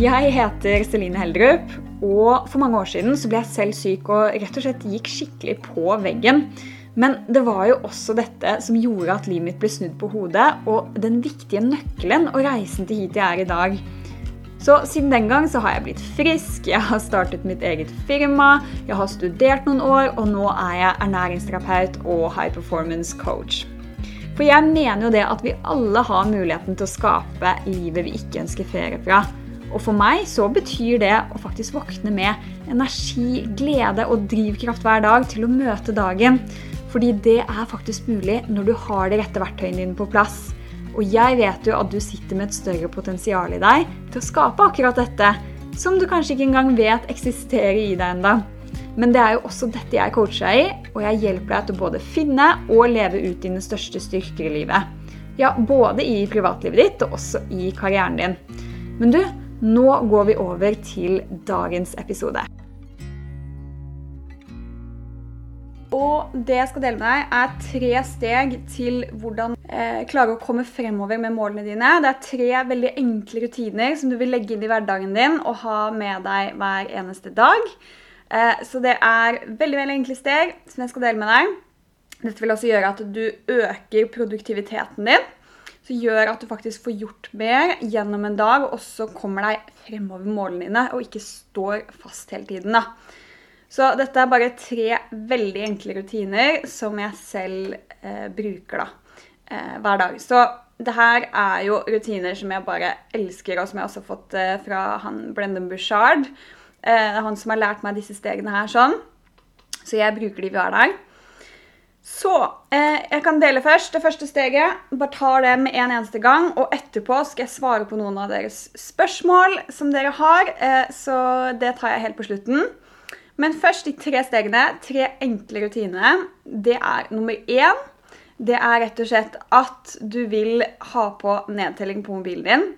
Jeg heter Celine Heldrup, og for mange år siden så ble jeg selv syk og rett og slett gikk skikkelig på veggen. Men det var jo også dette som gjorde at livet mitt ble snudd på hodet, og den viktige nøkkelen og reisen til hit jeg er i dag. Så siden den gang så har jeg blitt frisk, jeg har startet mitt eget firma, jeg har studert noen år, og nå er jeg ernæringsterapeut og high performance coach. For jeg mener jo det at vi alle har muligheten til å skape livet vi ikke ønsker ferie fra. Og for meg så betyr det å faktisk våkne med energi, glede og drivkraft hver dag til å møte dagen. Fordi det er faktisk mulig når du har de rette verktøyene dine på plass. Og jeg vet jo at du sitter med et større potensial i deg til å skape akkurat dette, som du kanskje ikke engang vet eksisterer i deg enda. Men det er jo også dette jeg coacher deg i, og jeg hjelper deg til å både finne og leve ut dine største styrker i livet. Ja, både i privatlivet ditt og også i karrieren din. Men du, nå går vi over til dagens episode. Og det jeg skal dele med deg, er tre steg til hvordan eh, klare å komme fremover med målene dine. Det er tre veldig enkle rutiner som du vil legge inn i hverdagen din og ha med deg hver eneste dag. Eh, så det er veldig veldig enkle steg som jeg skal dele med deg. Dette vil også gjøre at du øker produktiviteten din som gjør at du faktisk får gjort mer gjennom en dag, og så kommer deg fremover målene dine, og ikke står fast hele tiden. da. Så dette er bare tre veldig enkle rutiner som jeg selv eh, bruker da, eh, hver dag. Så det her er jo rutiner som jeg bare elsker, og som jeg også har fått eh, fra han Brendan Bushard. Eh, han som har lært meg disse stegene her sånn. Så jeg bruker de hver dag. Så eh, jeg kan dele først. Det første steget. Bare tar det med en eneste gang. Og etterpå skal jeg svare på noen av deres spørsmål som dere har. Eh, så det tar jeg helt på slutten. Men først de tre stegene. Tre enkle rutiner. Det er nummer én. Det er rett og slett at du vil ha på nedtelling på mobilen din.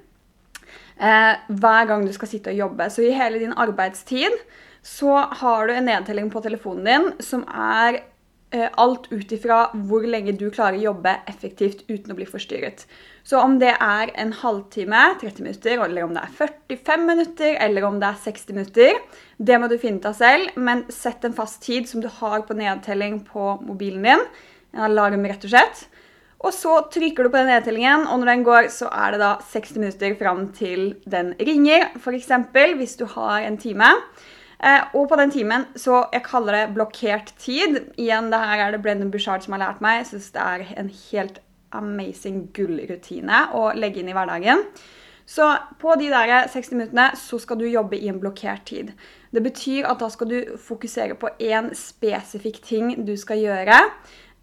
Eh, hver gang du skal sitte og jobbe. Så i hele din arbeidstid så har du en nedtelling på telefonen din som er alt ut ifra hvor lenge du klarer å jobbe effektivt uten å bli forstyrret. Så om det er en halvtime, 30 minutter, eller om det er 45 minutter, eller om det er 60 minutter, det må du finne ut av selv, men sett en fast tid som du har på nedtelling på mobilen din. En alarm, rett og slett. Og så trykker du på den nedtellingen, og når den går, så er det da 60 minutter fram til den ringer. F.eks. hvis du har en time. Eh, og på den timen, så jeg kaller det blokkert tid. Igjen, det her er det Brendan Bushard som har lært meg. Jeg syns det er en helt amazing gullrutine å legge inn i hverdagen. Så på de der 60 minuttene så skal du jobbe i en blokkert tid. Det betyr at da skal du fokusere på én spesifikk ting du skal gjøre.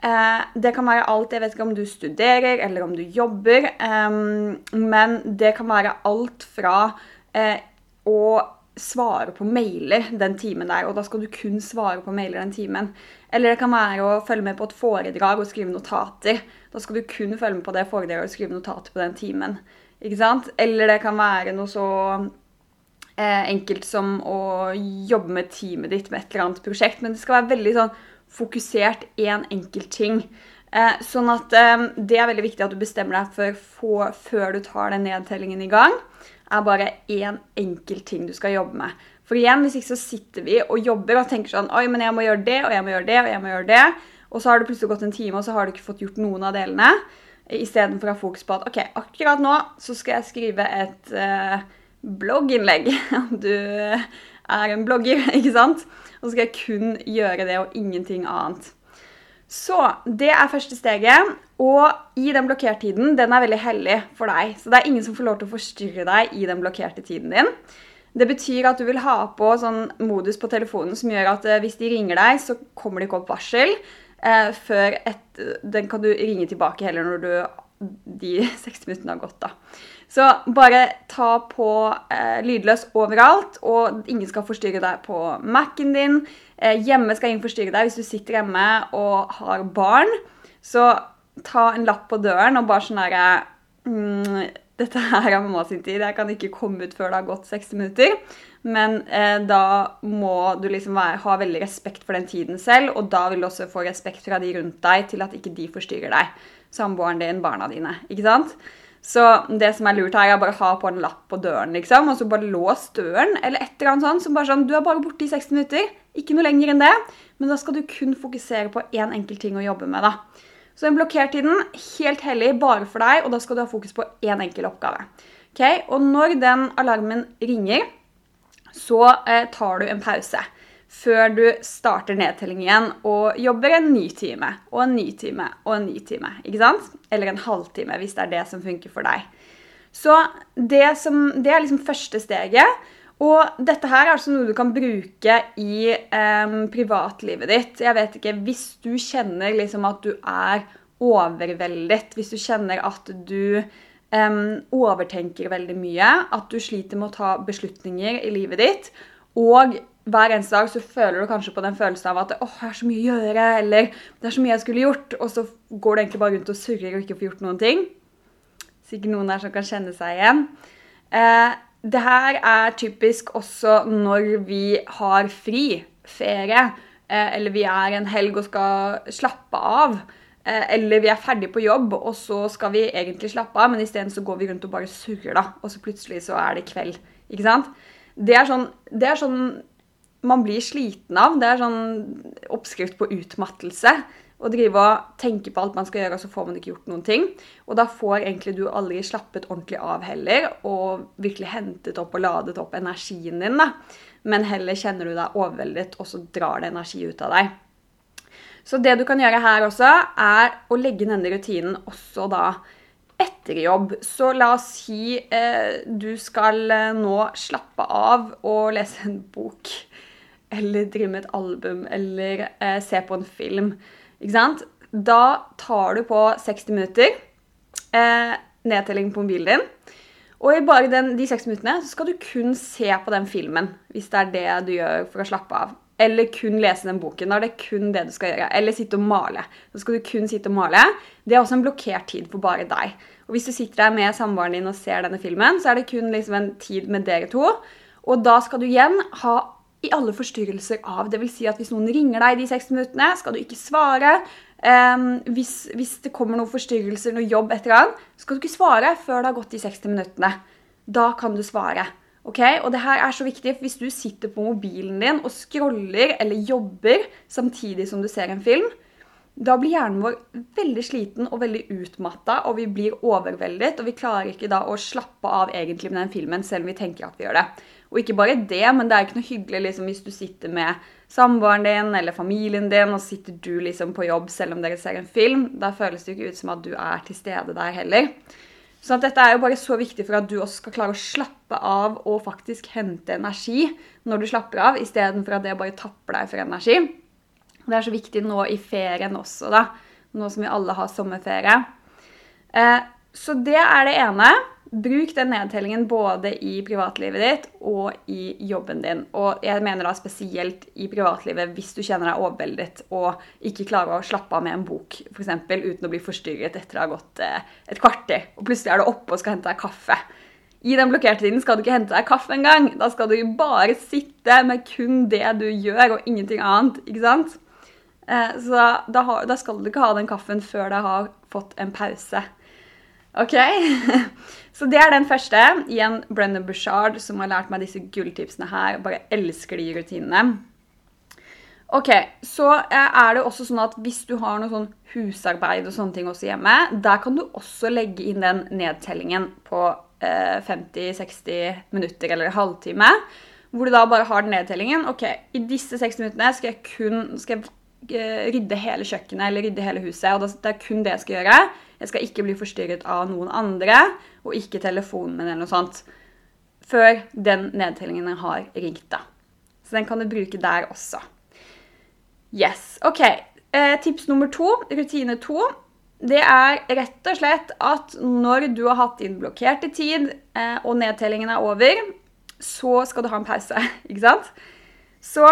Eh, det kan være alt Jeg vet ikke om du studerer eller om du jobber. Eh, men det kan være alt fra å svare på mailer den timen der, og da skal du kun svare på mailer den timen. Eller det kan være å følge med på et foredrag og skrive notater. Da skal du kun følge med på det foredraget og skrive notater på den timen. Ikke sant? Eller det kan være noe så eh, enkelt som å jobbe med teamet ditt med et eller annet prosjekt. Men det skal være veldig sånn fokusert én en enkelt ting. Eh, sånn at eh, det er veldig viktig at du bestemmer deg for, få før du tar den nedtellingen i gang er bare én enkelt ting du skal jobbe med. For igjen, hvis ikke så sitter vi og jobber og tenker sånn Oi, men jeg må gjøre det, og jeg må gjøre det, og jeg må gjøre det. Og så har det plutselig gått en time, og så har du ikke fått gjort noen av delene. Istedenfor å ha fokus på at ok, akkurat nå så skal jeg skrive et uh, blogginnlegg. Du er en blogger, ikke sant? Og så skal jeg kun gjøre det og ingenting annet. Så det er første steget. Og i den blokkertiden, den er veldig hellig for deg. Så det er ingen som får lov til å forstyrre deg i den blokkerte tiden din. Det betyr at du vil ha på sånn modus på telefonen som gjør at eh, hvis de ringer deg, så kommer det ikke opp varsel. Eh, før et, Den kan du ringe tilbake heller når du, de 60 minuttene har gått. da. Så bare ta på eh, lydløs overalt, og ingen skal forstyrre deg på Mac-en din. Eh, hjemme skal ingen forstyrre deg hvis du sitter hjemme og har barn. Så ta en lapp på døren og bare sånn herre mm, Dette her er mamma sin tid. Jeg kan ikke komme ut før det har gått 60 minutter. Men eh, da må du liksom være, ha veldig respekt for den tiden selv, og da vil du også få respekt fra de rundt deg til at ikke de forstyrrer deg. Samboeren din, barna dine. ikke sant? Så det som er lurt her, er bare å ha på en lapp på døren, liksom, og så bare lås døren, eller et eller annet sånt. Som bare sånn, Du er bare borte i 60 minutter, ikke noe lenger enn det. Men da skal du kun fokusere på én enkelt ting å jobbe med. da. Så den blokkertiden, helt hellig bare for deg, og da skal du ha fokus på én enkel oppgave. Okay? Og når den alarmen ringer, så eh, tar du en pause før du starter nedtelling igjen og jobber en ny time og en ny time og en ny time. ikke sant? Eller en halvtime, hvis det er det som funker for deg. Så det, som, det er liksom første steget. Og dette her er altså noe du kan bruke i eh, privatlivet ditt. Jeg vet ikke, Hvis du kjenner liksom at du er overveldet, hvis du kjenner at du eh, overtenker veldig mye, at du sliter med å ta beslutninger i livet ditt, og hver eneste dag så føler du kanskje på den følelsen av at åh, jeg har så mye å gjøre, eller det er så mye jeg skulle gjort, og så går du egentlig bare rundt og surrer og ikke får gjort noen ting. Sikkert noen der som kan kjenne seg igjen. Eh, det her er typisk også når vi har fri, ferie, eh, eller vi er en helg og skal slappe av. Eh, eller vi er ferdig på jobb, og så skal vi egentlig slappe av, men isteden så går vi rundt og bare surrer, da. Og så plutselig så er det kveld. Ikke sant? Det er sånn, det er sånn man blir sliten av. Det er sånn oppskrift på utmattelse. Å drive og tenke på alt man skal gjøre, og så får man ikke gjort noen ting. Og da får egentlig du aldri slappet ordentlig av heller, og virkelig hentet opp og ladet opp energien din. da. Men heller kjenner du deg overveldet, og så drar det energi ut av deg. Så det du kan gjøre her også, er å legge denne rutinen også da etter jobb. Så la oss si eh, du skal eh, nå slappe av og lese en bok eller drive med et album eller eh, se på en film. Ikke sant? Da tar du på 60 minutter eh, nedtelling på mobilen din. Og i bare den, de 60 minuttene så skal du kun se på den filmen hvis det er det du gjør for å slappe av. Eller kun lese den boken. Da er det kun det du skal gjøre. Eller sitte og male. Så skal du kun sitte og male. Det er også en blokkert tid for bare deg. Og hvis du sitter der med samboeren din og ser denne filmen, så er det kun liksom en tid med dere to. Og da skal du igjen ha i alle forstyrrelser av. Vil si at hvis noen ringer deg de 60 minuttene, skal du ikke svare. Um, hvis, hvis, det kommer noen forstyrrelser, noe jobb etter annet, skal du ikke svare før det har gått de 60 minuttene. Da kan du svare. ok? Og det her er så viktig, Hvis du sitter på mobilen din og scroller eller jobber samtidig som du ser en film, da blir hjernen vår veldig sliten og veldig utmatta, og vi blir overveldet. Og vi klarer ikke da å slappe av egentlig med den filmen, selv om vi tenker at vi gjør det. Og ikke bare det, men det er ikke noe hyggelig liksom, hvis du sitter med samboeren din eller familien din, og sitter du liksom på jobb selv om dere ser en film. Da føles det jo ikke ut som at du er til stede der heller. Så dette er jo bare så viktig for at du også skal klare å slappe av og faktisk hente energi når du slapper av, istedenfor at det bare tapper deg for energi. Det er så viktig nå i ferien også, da. Nå som vi alle har sommerferie. Eh, så det er det ene. Bruk den nedtellingen både i privatlivet ditt og i jobben din. Og jeg mener da spesielt i privatlivet hvis du kjenner deg overveldet og ikke klarer å slappe av med en bok for eksempel, uten å bli forstyrret etter å ha gått eh, et kvarter. Og plutselig er du oppe og skal hente deg kaffe. I den blokkerte tiden skal du ikke hente deg kaffe engang. Da skal du bare sitte med kun det du gjør, og ingenting annet. ikke sant? Eh, så da, da skal du ikke ha den kaffen før du har fått en pause. Ok? Så det er den første. Igjen Brennan Bushard, som har lært meg disse gulltipsene her. Bare elsker de rutinene. Ok, Så eh, er det også sånn at hvis du har noe sånn husarbeid og sånne ting også hjemme, der kan du også legge inn den nedtellingen på eh, 50-60 minutter eller halvtime. Hvor du da bare har den nedtellingen. Ok, i disse 60 minuttene skal jeg kun skal jeg Eh, rydde hele kjøkkenet eller rydde hele huset. og Det er kun det jeg skal gjøre. Jeg skal ikke bli forstyrret av noen andre, og ikke telefonen min eller noe sånt. Før den nedtellingen jeg har ringt, da. Så den kan du bruke der også. Yes. OK. Eh, tips nummer to, rutine to, det er rett og slett at når du har hatt din blokkerte tid, eh, og nedtellingen er over, så skal du ha en pause. Ikke sant? Så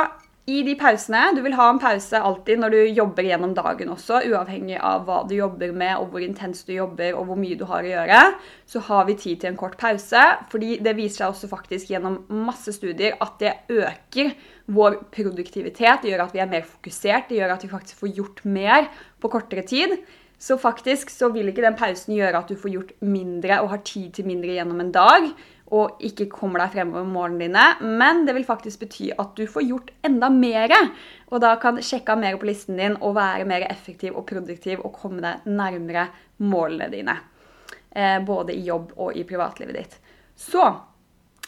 i de pausene Du vil ha en pause alltid når du jobber gjennom dagen også, uavhengig av hva du jobber med, og hvor intenst du jobber, og hvor mye du har å gjøre. Så har vi tid til en kort pause, fordi det viser seg også faktisk gjennom masse studier at det øker vår produktivitet. Det gjør at vi er mer fokusert, det gjør at vi faktisk får gjort mer på kortere tid. Så faktisk så vil ikke den pausen gjøre at du får gjort mindre og har tid til mindre gjennom en dag, og ikke kommer deg fremover med målene dine, men det vil faktisk bety at du får gjort enda mer, og da kan sjekke mer på listen din og være mer effektiv og produktiv og komme deg nærmere målene dine. Eh, både i jobb og i privatlivet ditt. Så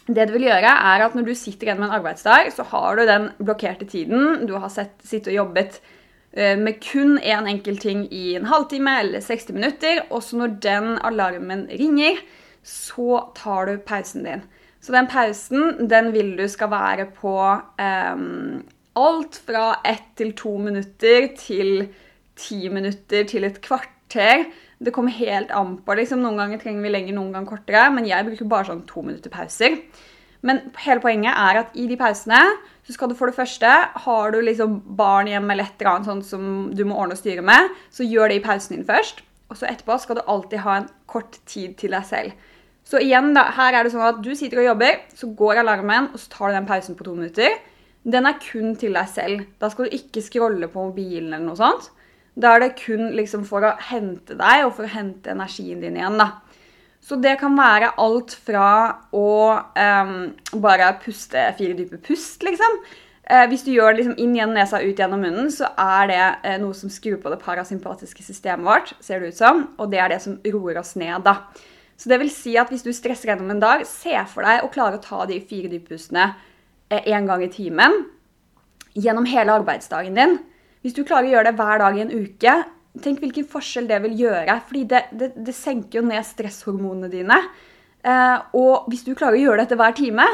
det du vil gjøre, er at når du sitter igjen med en arbeidsdag, så har du den blokkerte tiden. Du har sett, sittet og jobbet eh, med kun én en enkel ting i en halvtime eller 60 minutter. Og så når den alarmen ringer, så tar du pausen din. Så den pausen den vil du skal være på um, alt fra ett til to minutter til ti minutter til et kvarter. Det kommer helt an på. Liksom. Noen ganger trenger vi lenger, noen ganger kortere. Men jeg bruker bare sånn to minutter pauser. Men hele poenget er at i de pausene så skal du for det første Har du liksom barn hjemme eller et eller annet sånt som du må ordne og styre med, så gjør det i pausen din først. Og så etterpå skal du alltid ha en kort tid til deg selv. Så igjen, da, her er det sånn at du sitter og jobber, så går alarmen, og så tar du den pausen på to minutter. Den er kun til deg selv. Da skal du ikke scrolle på mobilen eller noe sånt. Da er det kun liksom for å hente deg og for å hente energien din igjen. da. Så det kan være alt fra å um, bare puste fire dype pust, liksom. Eh, hvis du gjør det liksom inn gjennom nesa og ut gjennom munnen, så er det eh, noe som skrur på det parasympatiske systemet vårt, ser det ut som, og det er det som roer oss ned. da. Så det vil si at hvis du stresser gjennom en dag, se for deg å klare å ta de fire dyppustene én eh, gang i timen gjennom hele arbeidsdagen din. Hvis du klarer å gjøre det hver dag i en uke, tenk hvilken forskjell det vil gjøre. fordi det, det, det senker jo ned stresshormonene dine. Eh, og hvis du klarer å gjøre dette hver time,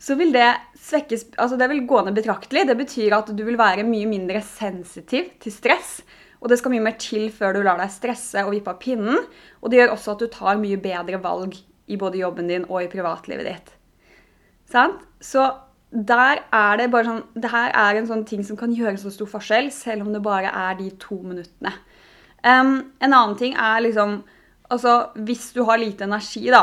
så vil det svekkes Altså det vil gå ned betraktelig. Det betyr at du vil være mye mindre sensitiv til stress. Og det skal mye mer til før du lar deg stresse og vippe av pinnen. Og det gjør også at du tar mye bedre valg i både jobben din og i privatlivet ditt. Sant? Så der er det bare sånn Det her er en sånn ting som kan gjøre så stor forskjell, selv om det bare er de to minuttene. Um, en annen ting er liksom Altså, hvis du har lite energi, da,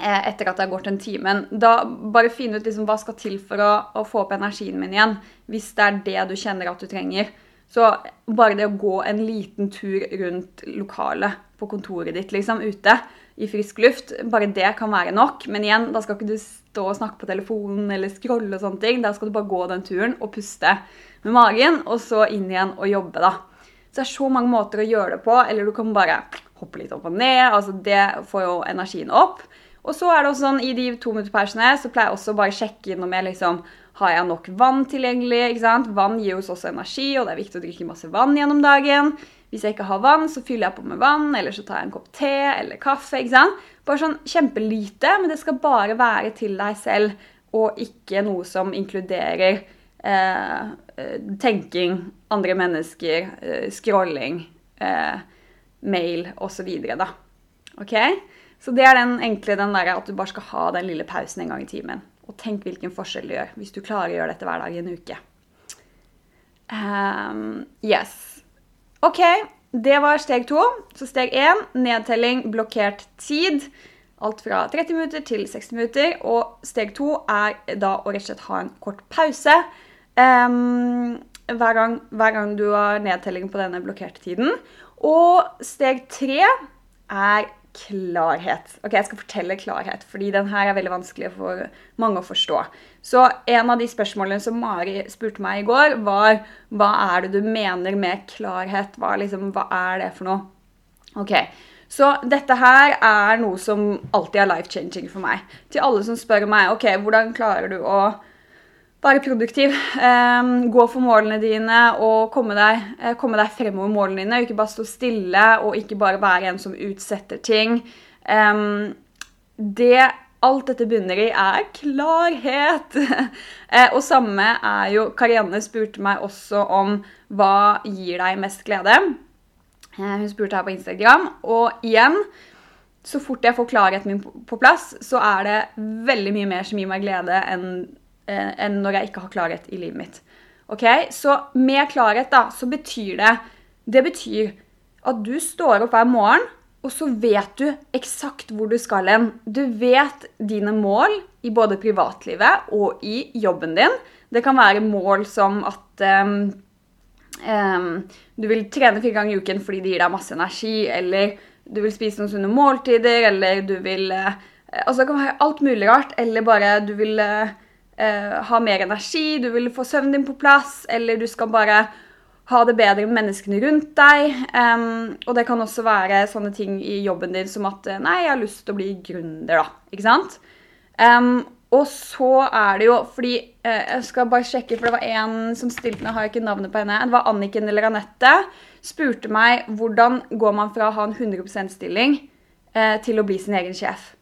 etter at det har gått en time, da bare finn ut liksom hva skal til for å, å, få opp energien min igjen. Hvis det er det du kjenner at du trenger. Så bare det å gå en liten tur rundt lokalet på kontoret ditt, liksom, ute i frisk luft, bare det kan være nok. Men igjen, da skal ikke du stå og snakke på telefonen eller scrolle og sånne ting. Da skal du bare gå den turen og puste med magen, og så inn igjen og jobbe, da. Så det er så mange måter å gjøre det på. Eller du kan bare hoppe litt opp og ned. altså Det får jo energien opp. Og så er det også sånn, I de to minutterpausene så pleier jeg også bare å sjekke inn om jeg liksom har jeg nok vann tilgjengelig. ikke sant? Vann gir oss også energi, og det er viktig å drikke masse vann gjennom dagen. Hvis jeg ikke har vann, så fyller jeg på med vann, eller så tar jeg en kopp te eller kaffe. ikke sant? Bare sånn kjempelite, men det skal bare være til deg selv, og ikke noe som inkluderer eh, eh tenking, andre mennesker, eh, scrolling, eh, mail osv. da. Ok? Så det er den enkle den der at du bare skal ha den lille pausen en gang i timen. Og tenk hvilken forskjell det gjør hvis du klarer å gjøre dette hver dag i en uke. Um, yes. OK, det var steg to. Så steg én nedtelling, blokkert tid. Alt fra 30 minutter til 60 minutter. Og steg to er da å rett og slett ha en kort pause. Um, hver, gang, hver gang du har nedtelling på denne blokkerte tiden. Og steg tre er klarhet. Ok, Jeg skal fortelle klarhet, fordi den her er veldig vanskelig for mange å forstå. Så en av de spørsmålene som Mari spurte meg i går, var hva er det du mener med klarhet? Hva, liksom, hva er det for noe? Ok, Så dette her er noe som alltid er life-changing for meg. Til alle som spør meg ok, hvordan klarer du å være produktiv. Um, gå for målene dine og komme deg, uh, komme deg fremover målene dine. Ikke bare stå stille og ikke bare være en som utsetter ting. Um, det alt dette bunner i, er klarhet. uh, og samme er jo Karianne spurte meg også om hva gir deg mest glede. Uh, hun spurte her på Instagram. Og igjen så fort jeg får klarheten min på plass, så er det veldig mye mer som gir meg glede enn Eh, enn når jeg ikke har klarhet i livet mitt. Ok? Så med klarhet da, så betyr det Det betyr at du står opp hver morgen, og så vet du eksakt hvor du skal hen. Du vet dine mål i både privatlivet og i jobben din. Det kan være mål som at um, um, du vil trene fire ganger i uken fordi det gir deg masse energi, eller du vil spise noen sunne måltider, eller du vil uh, Altså det kan være alt mulig rart, eller bare du vil uh, ha mer energi, du vil få søvnen din på plass, eller du skal bare ha det bedre med menneskene rundt deg. Um, og det kan også være sånne ting i jobben din som at Nei, jeg har lyst til å bli gründer, da. Ikke sant? Um, og så er det jo fordi eh, Jeg skal bare sjekke, for det var en som stilte meg, jeg har ikke navnet på henne. Det var Anniken eller Anette. Spurte meg hvordan går man fra å ha en 100 %-stilling eh, til å bli sin egen sjef.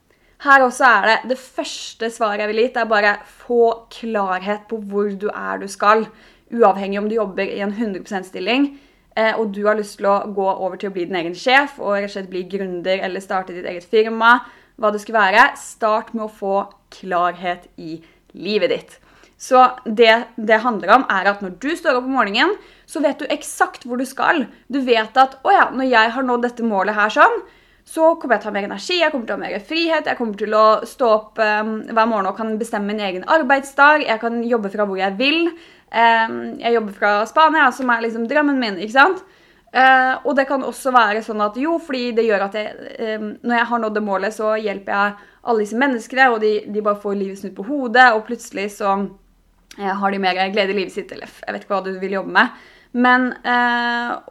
Her også er det Det første svaret jeg vil gi, er bare få klarhet på hvor du er du skal. Uavhengig om du jobber i en 100 %-stilling eh, og du har lyst til å gå over til å bli din egen sjef og rett og slett bli gründer eller starte ditt eget firma hva det skulle være, start med å få klarhet i livet ditt. Så det det handler om, er at når du står opp om morgenen, så vet du eksakt hvor du skal. Du vet at å ja, når jeg har nådd dette målet her sånn, så kommer jeg til å ha mer energi, jeg kommer til å ha mer frihet, jeg kommer til å stå opp um, hver morgen og kan bestemme min egen arbeidsdag, jeg kan jobbe fra hvor jeg vil. Um, jeg jobber fra Spania, som er liksom drømmen min. ikke sant? Uh, og det kan også være sånn at jo, fordi det gjør at jeg, um, når jeg har nådd det målet, så hjelper jeg alle disse menneskene, og de, de bare får livet snudd på hodet, og plutselig så uh, har de mer glede i livet sitt, eller jeg vet ikke hva du vil jobbe med. Men,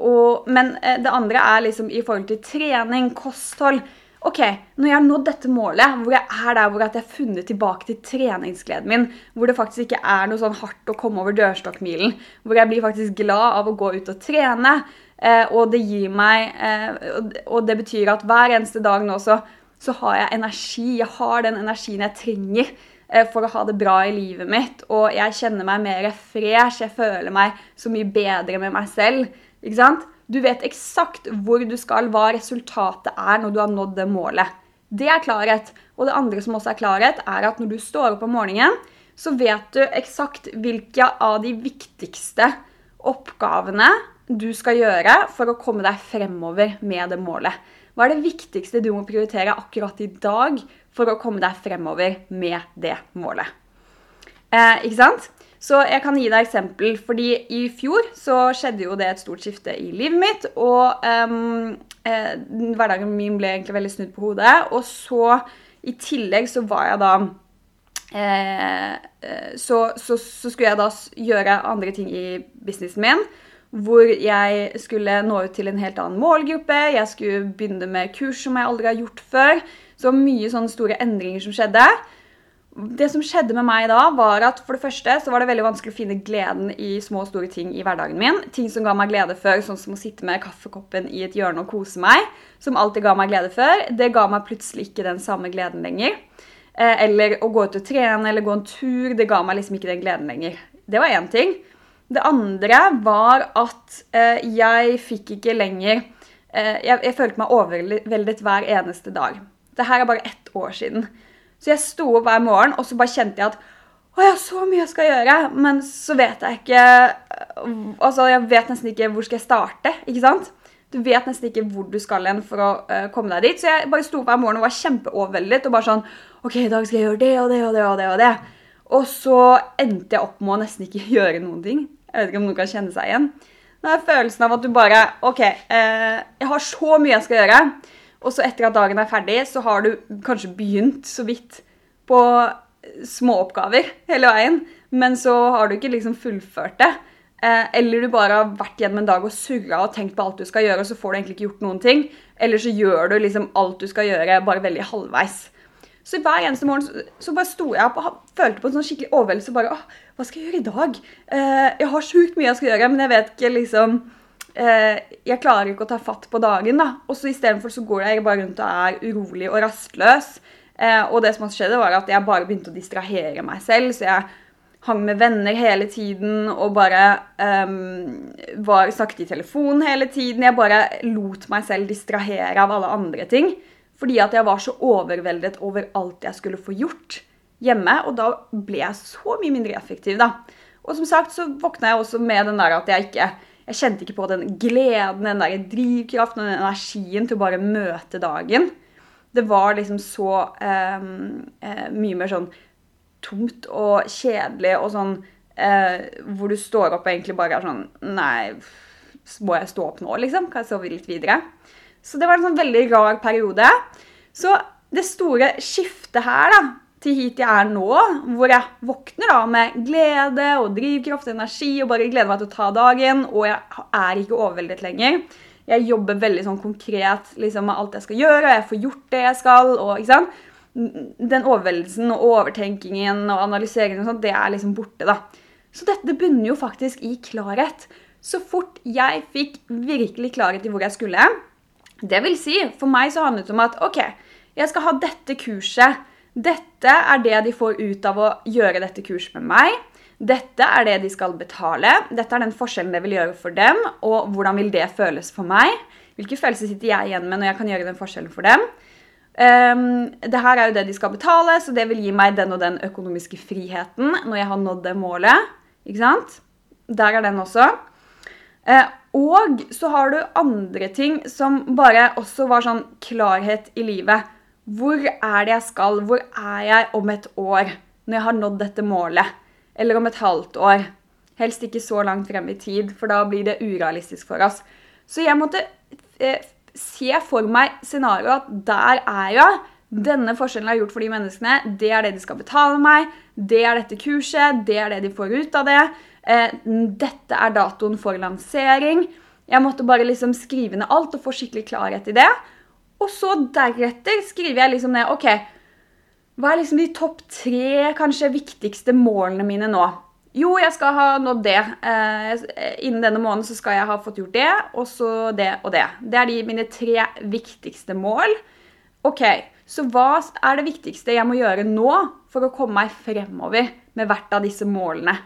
og, men det andre er liksom i forhold til trening, kosthold. Ok, når jeg har nådd dette målet, hvor jeg er der hvor jeg har funnet tilbake til treningsgleden min, hvor det faktisk ikke er noe sånn hardt å komme over dørstokkmilen, hvor jeg blir faktisk glad av å gå ut og trene, Eh, og det gir meg eh, Og det betyr at hver eneste dag nå så, så har jeg energi. Jeg har den energien jeg trenger eh, for å ha det bra i livet mitt. Og jeg kjenner meg mer fresh. Jeg føler meg så mye bedre med meg selv. Ikke sant? Du vet eksakt hvor du skal, hva resultatet er når du har nådd det målet. Det er klarhet. Og det andre som også er klarhet, er at når du står opp om morgenen, så vet du eksakt hvilke av de viktigste oppgavene du skal gjøre for å komme deg fremover med det målet? Hva er det viktigste du må prioritere akkurat i dag for å komme deg fremover med det målet? Eh, ikke sant? Så jeg kan gi deg eksempel, fordi i fjor så skjedde jo det et stort skifte i livet mitt. Og um, eh, hverdagen min ble egentlig veldig snudd på hodet. Og så i tillegg så var jeg da eh, eh så, så, så, skulle jeg da gjøre andre ting i businessen min hvor jeg skulle nå ut til en helt annen målgruppe. Jeg skulle begynne med kurs som jeg aldri har gjort før. Så mye sånne store endringer som skjedde. Det som skjedde med meg da, var at for det første så var det veldig vanskelig å finne gleden i små og store ting i hverdagen min. Ting som ga meg glede før, sånn som å sitte med kaffekoppen i et hjørne og kose meg, som alltid ga meg glede før, det ga meg plutselig ikke den samme gleden lenger. Eh, eller å gå ut og trene eller gå en tur, det ga meg liksom ikke den gleden lenger. Det var én ting. Det andre var at eh, jeg fikk ikke lenger eh, jeg, jeg, følte meg overveldet hver eneste dag. Dette er bare ett år siden. Så jeg sto opp hver morgen og så bare kjente jeg at å, jeg så mye jeg skal gjøre, men så vet jeg ikke altså Jeg vet nesten ikke hvor skal jeg starte. ikke sant? Du vet nesten ikke hvor du skal hen for å uh, komme deg dit. Så jeg bare sto opp hver morgen og var kjempeoverveldet og bare sånn OK, i dag skal jeg gjøre det og det og det og det. Og det. Og så endte jeg opp med å nesten ikke gjøre noen ting. Jeg vet ikke om noen kan kjenne seg igjen. Det er følelsen av at du bare OK, eh, jeg har så mye jeg skal gjøre. Og så etter at dagen er ferdig, så har du kanskje begynt så vidt på småoppgaver hele veien. Men så har du ikke liksom fullført det. Eh, eller du bare har vært gjennom en dag og surra og tenkt på alt du skal gjøre, og så får du egentlig ikke gjort noen ting. Eller så gjør du liksom alt du skal gjøre, bare veldig halvveis. Så hver eneste morgen så, så bare sto jeg opp og følte på en sånn skikkelig overveldelse. bare, Åh, hva skal jeg gjøre i dag? Eh, jeg har sjukt mye jeg skal gjøre, men jeg vet ikke liksom eh, Jeg klarer ikke å ta fatt på dagen. da. Og så istedenfor så går jeg bare rundt og er urolig og rastløs. Eh, og det som skjedde, var at jeg bare begynte å distrahere meg selv. Så jeg hang med venner hele tiden og bare um, var snakket i telefonen hele tiden. Jeg bare lot meg selv distrahere av alle andre ting. Fordi at jeg var så overveldet over alt jeg skulle få gjort hjemme. Og da ble jeg så mye mindre effektiv, da. Og som sagt så våkna jeg også med den der at jeg ikke Jeg kjente ikke på den gleden, den der drivkraften og den energien til å bare møte dagen. Det var liksom så um, uh, mye mer sånn tomt og kjedelig og sånn eh, hvor du står opp og egentlig bare er sånn Nei, må jeg stå opp nå, liksom? Kan jeg sove litt videre? Så det var en sånn veldig rar periode. Så det store skiftet her, da, til hit jeg er nå, hvor jeg våkner da med glede og drivkraft og energi og bare gleder meg til å ta dagen, og jeg er ikke overveldet lenger. Jeg jobber veldig sånn konkret liksom, med alt jeg skal gjøre, og jeg får gjort det jeg skal. og ikke sant? Den overveldelsen og overtenkingen og analyseringen og sånt, det er liksom borte. da. Så dette bunner jo faktisk i klarhet. Så fort jeg fikk virkelig klarhet i hvor jeg skulle Det vil si, for meg så handlet det om at OK, jeg skal ha dette kurset. Dette er det de får ut av å gjøre dette kurset med meg. Dette er det de skal betale. Dette er den forskjellen det vil gjøre for dem. Og hvordan vil det føles for meg? Hvilke følelser sitter jeg igjen med når jeg kan gjøre den forskjellen for dem? Um, det her er jo det de skal betale, så det vil gi meg den og den økonomiske friheten når jeg har nådd det målet. Ikke sant? Der er den også. Uh, og så har du andre ting som bare også var sånn klarhet i livet. Hvor er det jeg skal? Hvor er jeg om et år når jeg har nådd dette målet? Eller om et halvt år? Helst ikke så langt frem i tid, for da blir det urealistisk for oss. Så jeg måtte eh, se for meg scenarioet at der er jeg. Denne forskjellen jeg har gjort for de menneskene, det er det de skal betale meg. Det er dette kurset, det er det de får ut av det. Eh, dette er datoen for lansering. Jeg måtte bare liksom skrive ned alt og få skikkelig klarhet i det. Og så deretter skriver jeg liksom ned OK, hva er liksom de topp tre kanskje viktigste målene mine nå? Jo, jeg skal ha nådd det. Eh, innen denne måneden så skal jeg ha fått gjort det, og så det og det. Det er de mine tre viktigste mål. OK, så hva er det viktigste jeg må gjøre nå for å komme meg fremover med hvert av disse målene?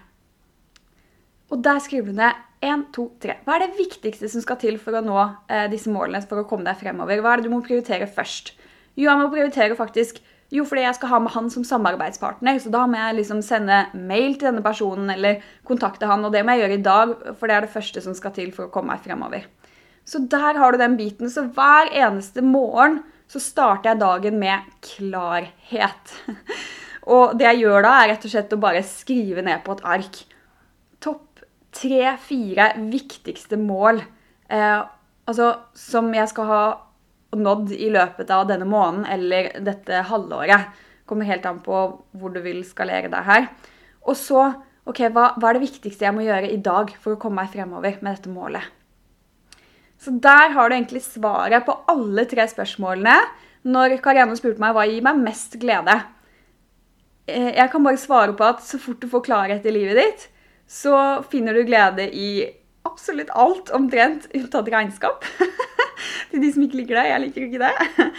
Og der skriver du ned Én, to, tre. Hva er det viktigste som skal til for å nå eh, disse målene, for å komme deg fremover? Hva er det du må prioritere først? Jo, jeg må prioritere faktisk jo, fordi jeg skal ha med han som samarbeidspartner. Så da må jeg liksom sende mail til denne personen eller kontakte han. Og det må jeg gjøre i dag, for det er det første som skal til for å komme meg fremover. Så der har du den biten. Så hver eneste morgen så starter jeg dagen med klarhet. Og det jeg gjør da, er rett og slett å bare skrive ned på et ark tre-fire viktigste mål eh, altså, som jeg skal ha nådd i løpet av denne måneden eller dette halvåret. Kommer helt an på hvor du vil skalere deg her. Og så OK, hva, hva er det viktigste jeg må gjøre i dag for å komme meg fremover med dette målet? Så der har du egentlig svaret på alle tre spørsmålene når Karianne spurte meg hva gir meg mest glede. Eh, jeg kan bare svare på at så fort du får klarhet i livet ditt, så finner du glede i absolutt alt omtrent unntatt regnskap. Til de som ikke liker det. Jeg liker ikke det.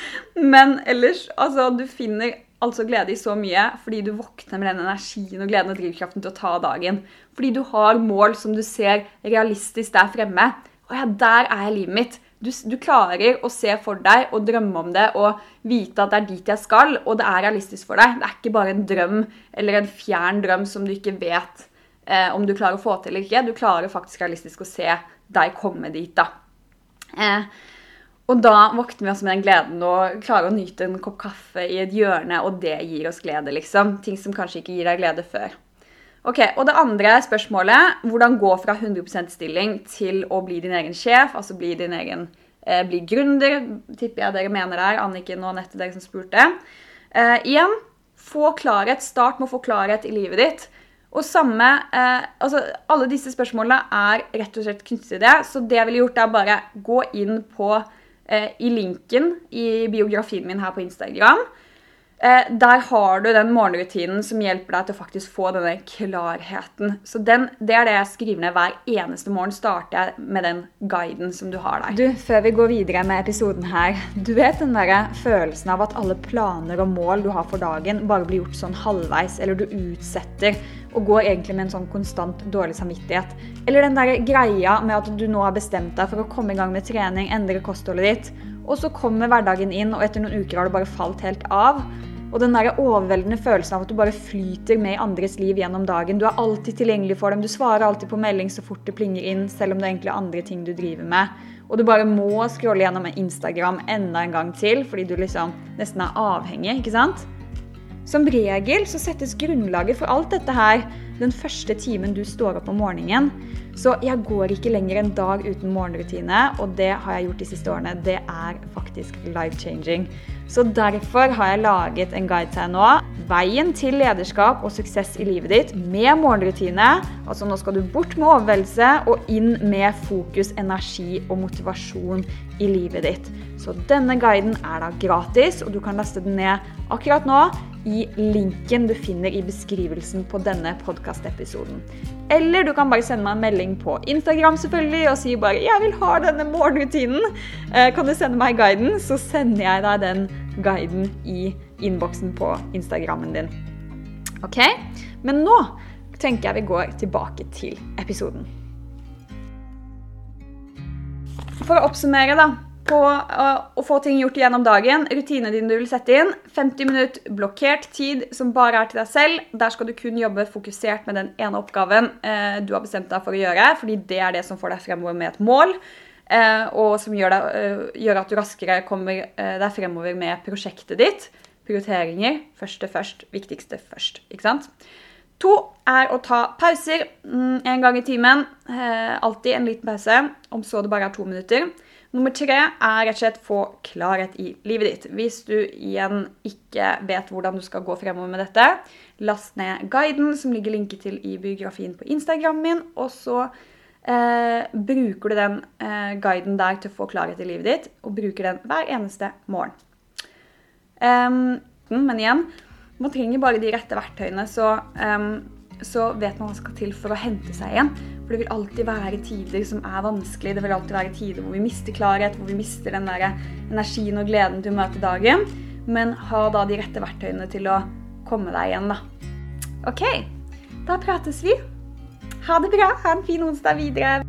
Men ellers, altså, du finner altså glede i så mye fordi du våkner med den energien og gleden og drivkraften til å ta dagen. Fordi du har mål som du ser realistisk der fremme. Og ja, der er livet mitt. Du, du, klarer å se for deg og drømme om det og vite at det er dit jeg skal, og det er realistisk for deg. Det er ikke bare en drøm eller en fjern drøm som du ikke vet eh, om du klarer å få til eller ikke. Du klarer faktisk realistisk å se deg komme dit. da. Eh, og da våkner vi også med den gleden og klarer å nyte en kopp kaffe i et hjørne, og det gir oss glede, liksom. Ting som kanskje ikke gir deg glede før. Ok, Og det andre spørsmålet, hvordan gå fra 100% stilling til å bli din egen sjef, altså bli din egen eh, bli gründer, tipper jeg dere mener der, Anniken og Anette, dere som spurte. Eh, igjen, få klarhet. Start med å få klarhet i livet ditt. Og samme, eh, altså Alle disse spørsmålene er rett og slett knyttet til det. Så det jeg ville gjort, er bare gå inn på eh, i linken i biografien min her på Instagram. Eh, der har du den morgenrutinen som hjelper deg til å faktisk få denne klarheten. Så den, Det er det jeg skriver ned hver eneste morgen. starter jeg med den guiden som du har der. Du, Før vi går videre med episoden her. Du vet den der følelsen av at alle planer og mål du har for dagen, bare blir gjort sånn halvveis, eller du utsetter og går egentlig med en sånn konstant dårlig samvittighet. Eller den der greia med at du nå har bestemt deg for å komme i gang med trening, endre kostholdet ditt, og så kommer hverdagen inn, og etter noen uker har du bare falt helt av. Og den der overveldende følelsen av at du bare flyter med i andres liv gjennom dagen. Du er alltid tilgjengelig for dem, du svarer alltid på melding så fort det plinger inn, selv om det egentlig er andre ting du driver med. Og du bare må scrolle gjennom Instagram enda en gang til fordi du liksom nesten er avhengig, ikke sant? Som regel så settes grunnlaget for alt dette her den første timen du står opp om morgenen. Så jeg går ikke lenger en dag uten morgenrutine, og det har jeg gjort de siste årene. Det er faktisk life-changing. Så derfor har jeg laget en guide til deg nå. Veien til lederskap og suksess i livet ditt med morgenrutine. Altså nå skal du bort med overveldelse og inn med fokus, energi og motivasjon i livet ditt. Så denne guiden er da gratis, og du kan laste den ned akkurat nå i linken du finner i beskrivelsen på denne podkastepisoden. Eller du kan bare sende meg en melding på Instagram selvfølgelig og si bare 'Jeg vil ha denne morgenrutinen'. Eh, kan du sende meg guiden, så sender jeg deg den guiden i innboksen på Instagrammen din. Ok? Men nå tenker jeg vi går tilbake til episoden. For å oppsummere, da på å få ting gjort gjennom dagen. Rutinene dine du vil sette inn. 50 minutter blokkert tid som bare er til deg selv. Der skal du kun jobbe fokusert med den ene oppgaven eh, du har bestemt deg for å gjøre. Fordi det er det som får deg fremover med et mål. Eh, og som gjør, deg, eh, gjør, at du raskere kommer eh, deg fremover med prosjektet ditt. Prioriteringer. Første først, viktigste først. Ikke sant? To er å ta pauser mm, en gang i timen. Eh, alltid en liten pause, om så det bare er to minutter. Nummer tre er rett og slett få klarhet i livet ditt. Hvis du igjen ikke vet hvordan du skal gå fremover med dette, last ned guiden som ligger linket til i biografien på Instagram min, og så eh, bruker du den eh, guiden der til å få klarhet i livet ditt, og bruker den hver eneste morgen. Um, men igjen, man trenger bare de rette verktøyene, så, um, så vet man hva som skal til for å hente seg igjen. For det vil alltid være tider som er vanskelig. Det vil alltid være tider hvor vi mister klarhet, hvor vi mister den der energien og gleden til å møte dagen. Men ha da de rette verktøyene til å komme deg igjen, da. OK, da prates vi. Ha det bra. Ha en fin onsdag videre.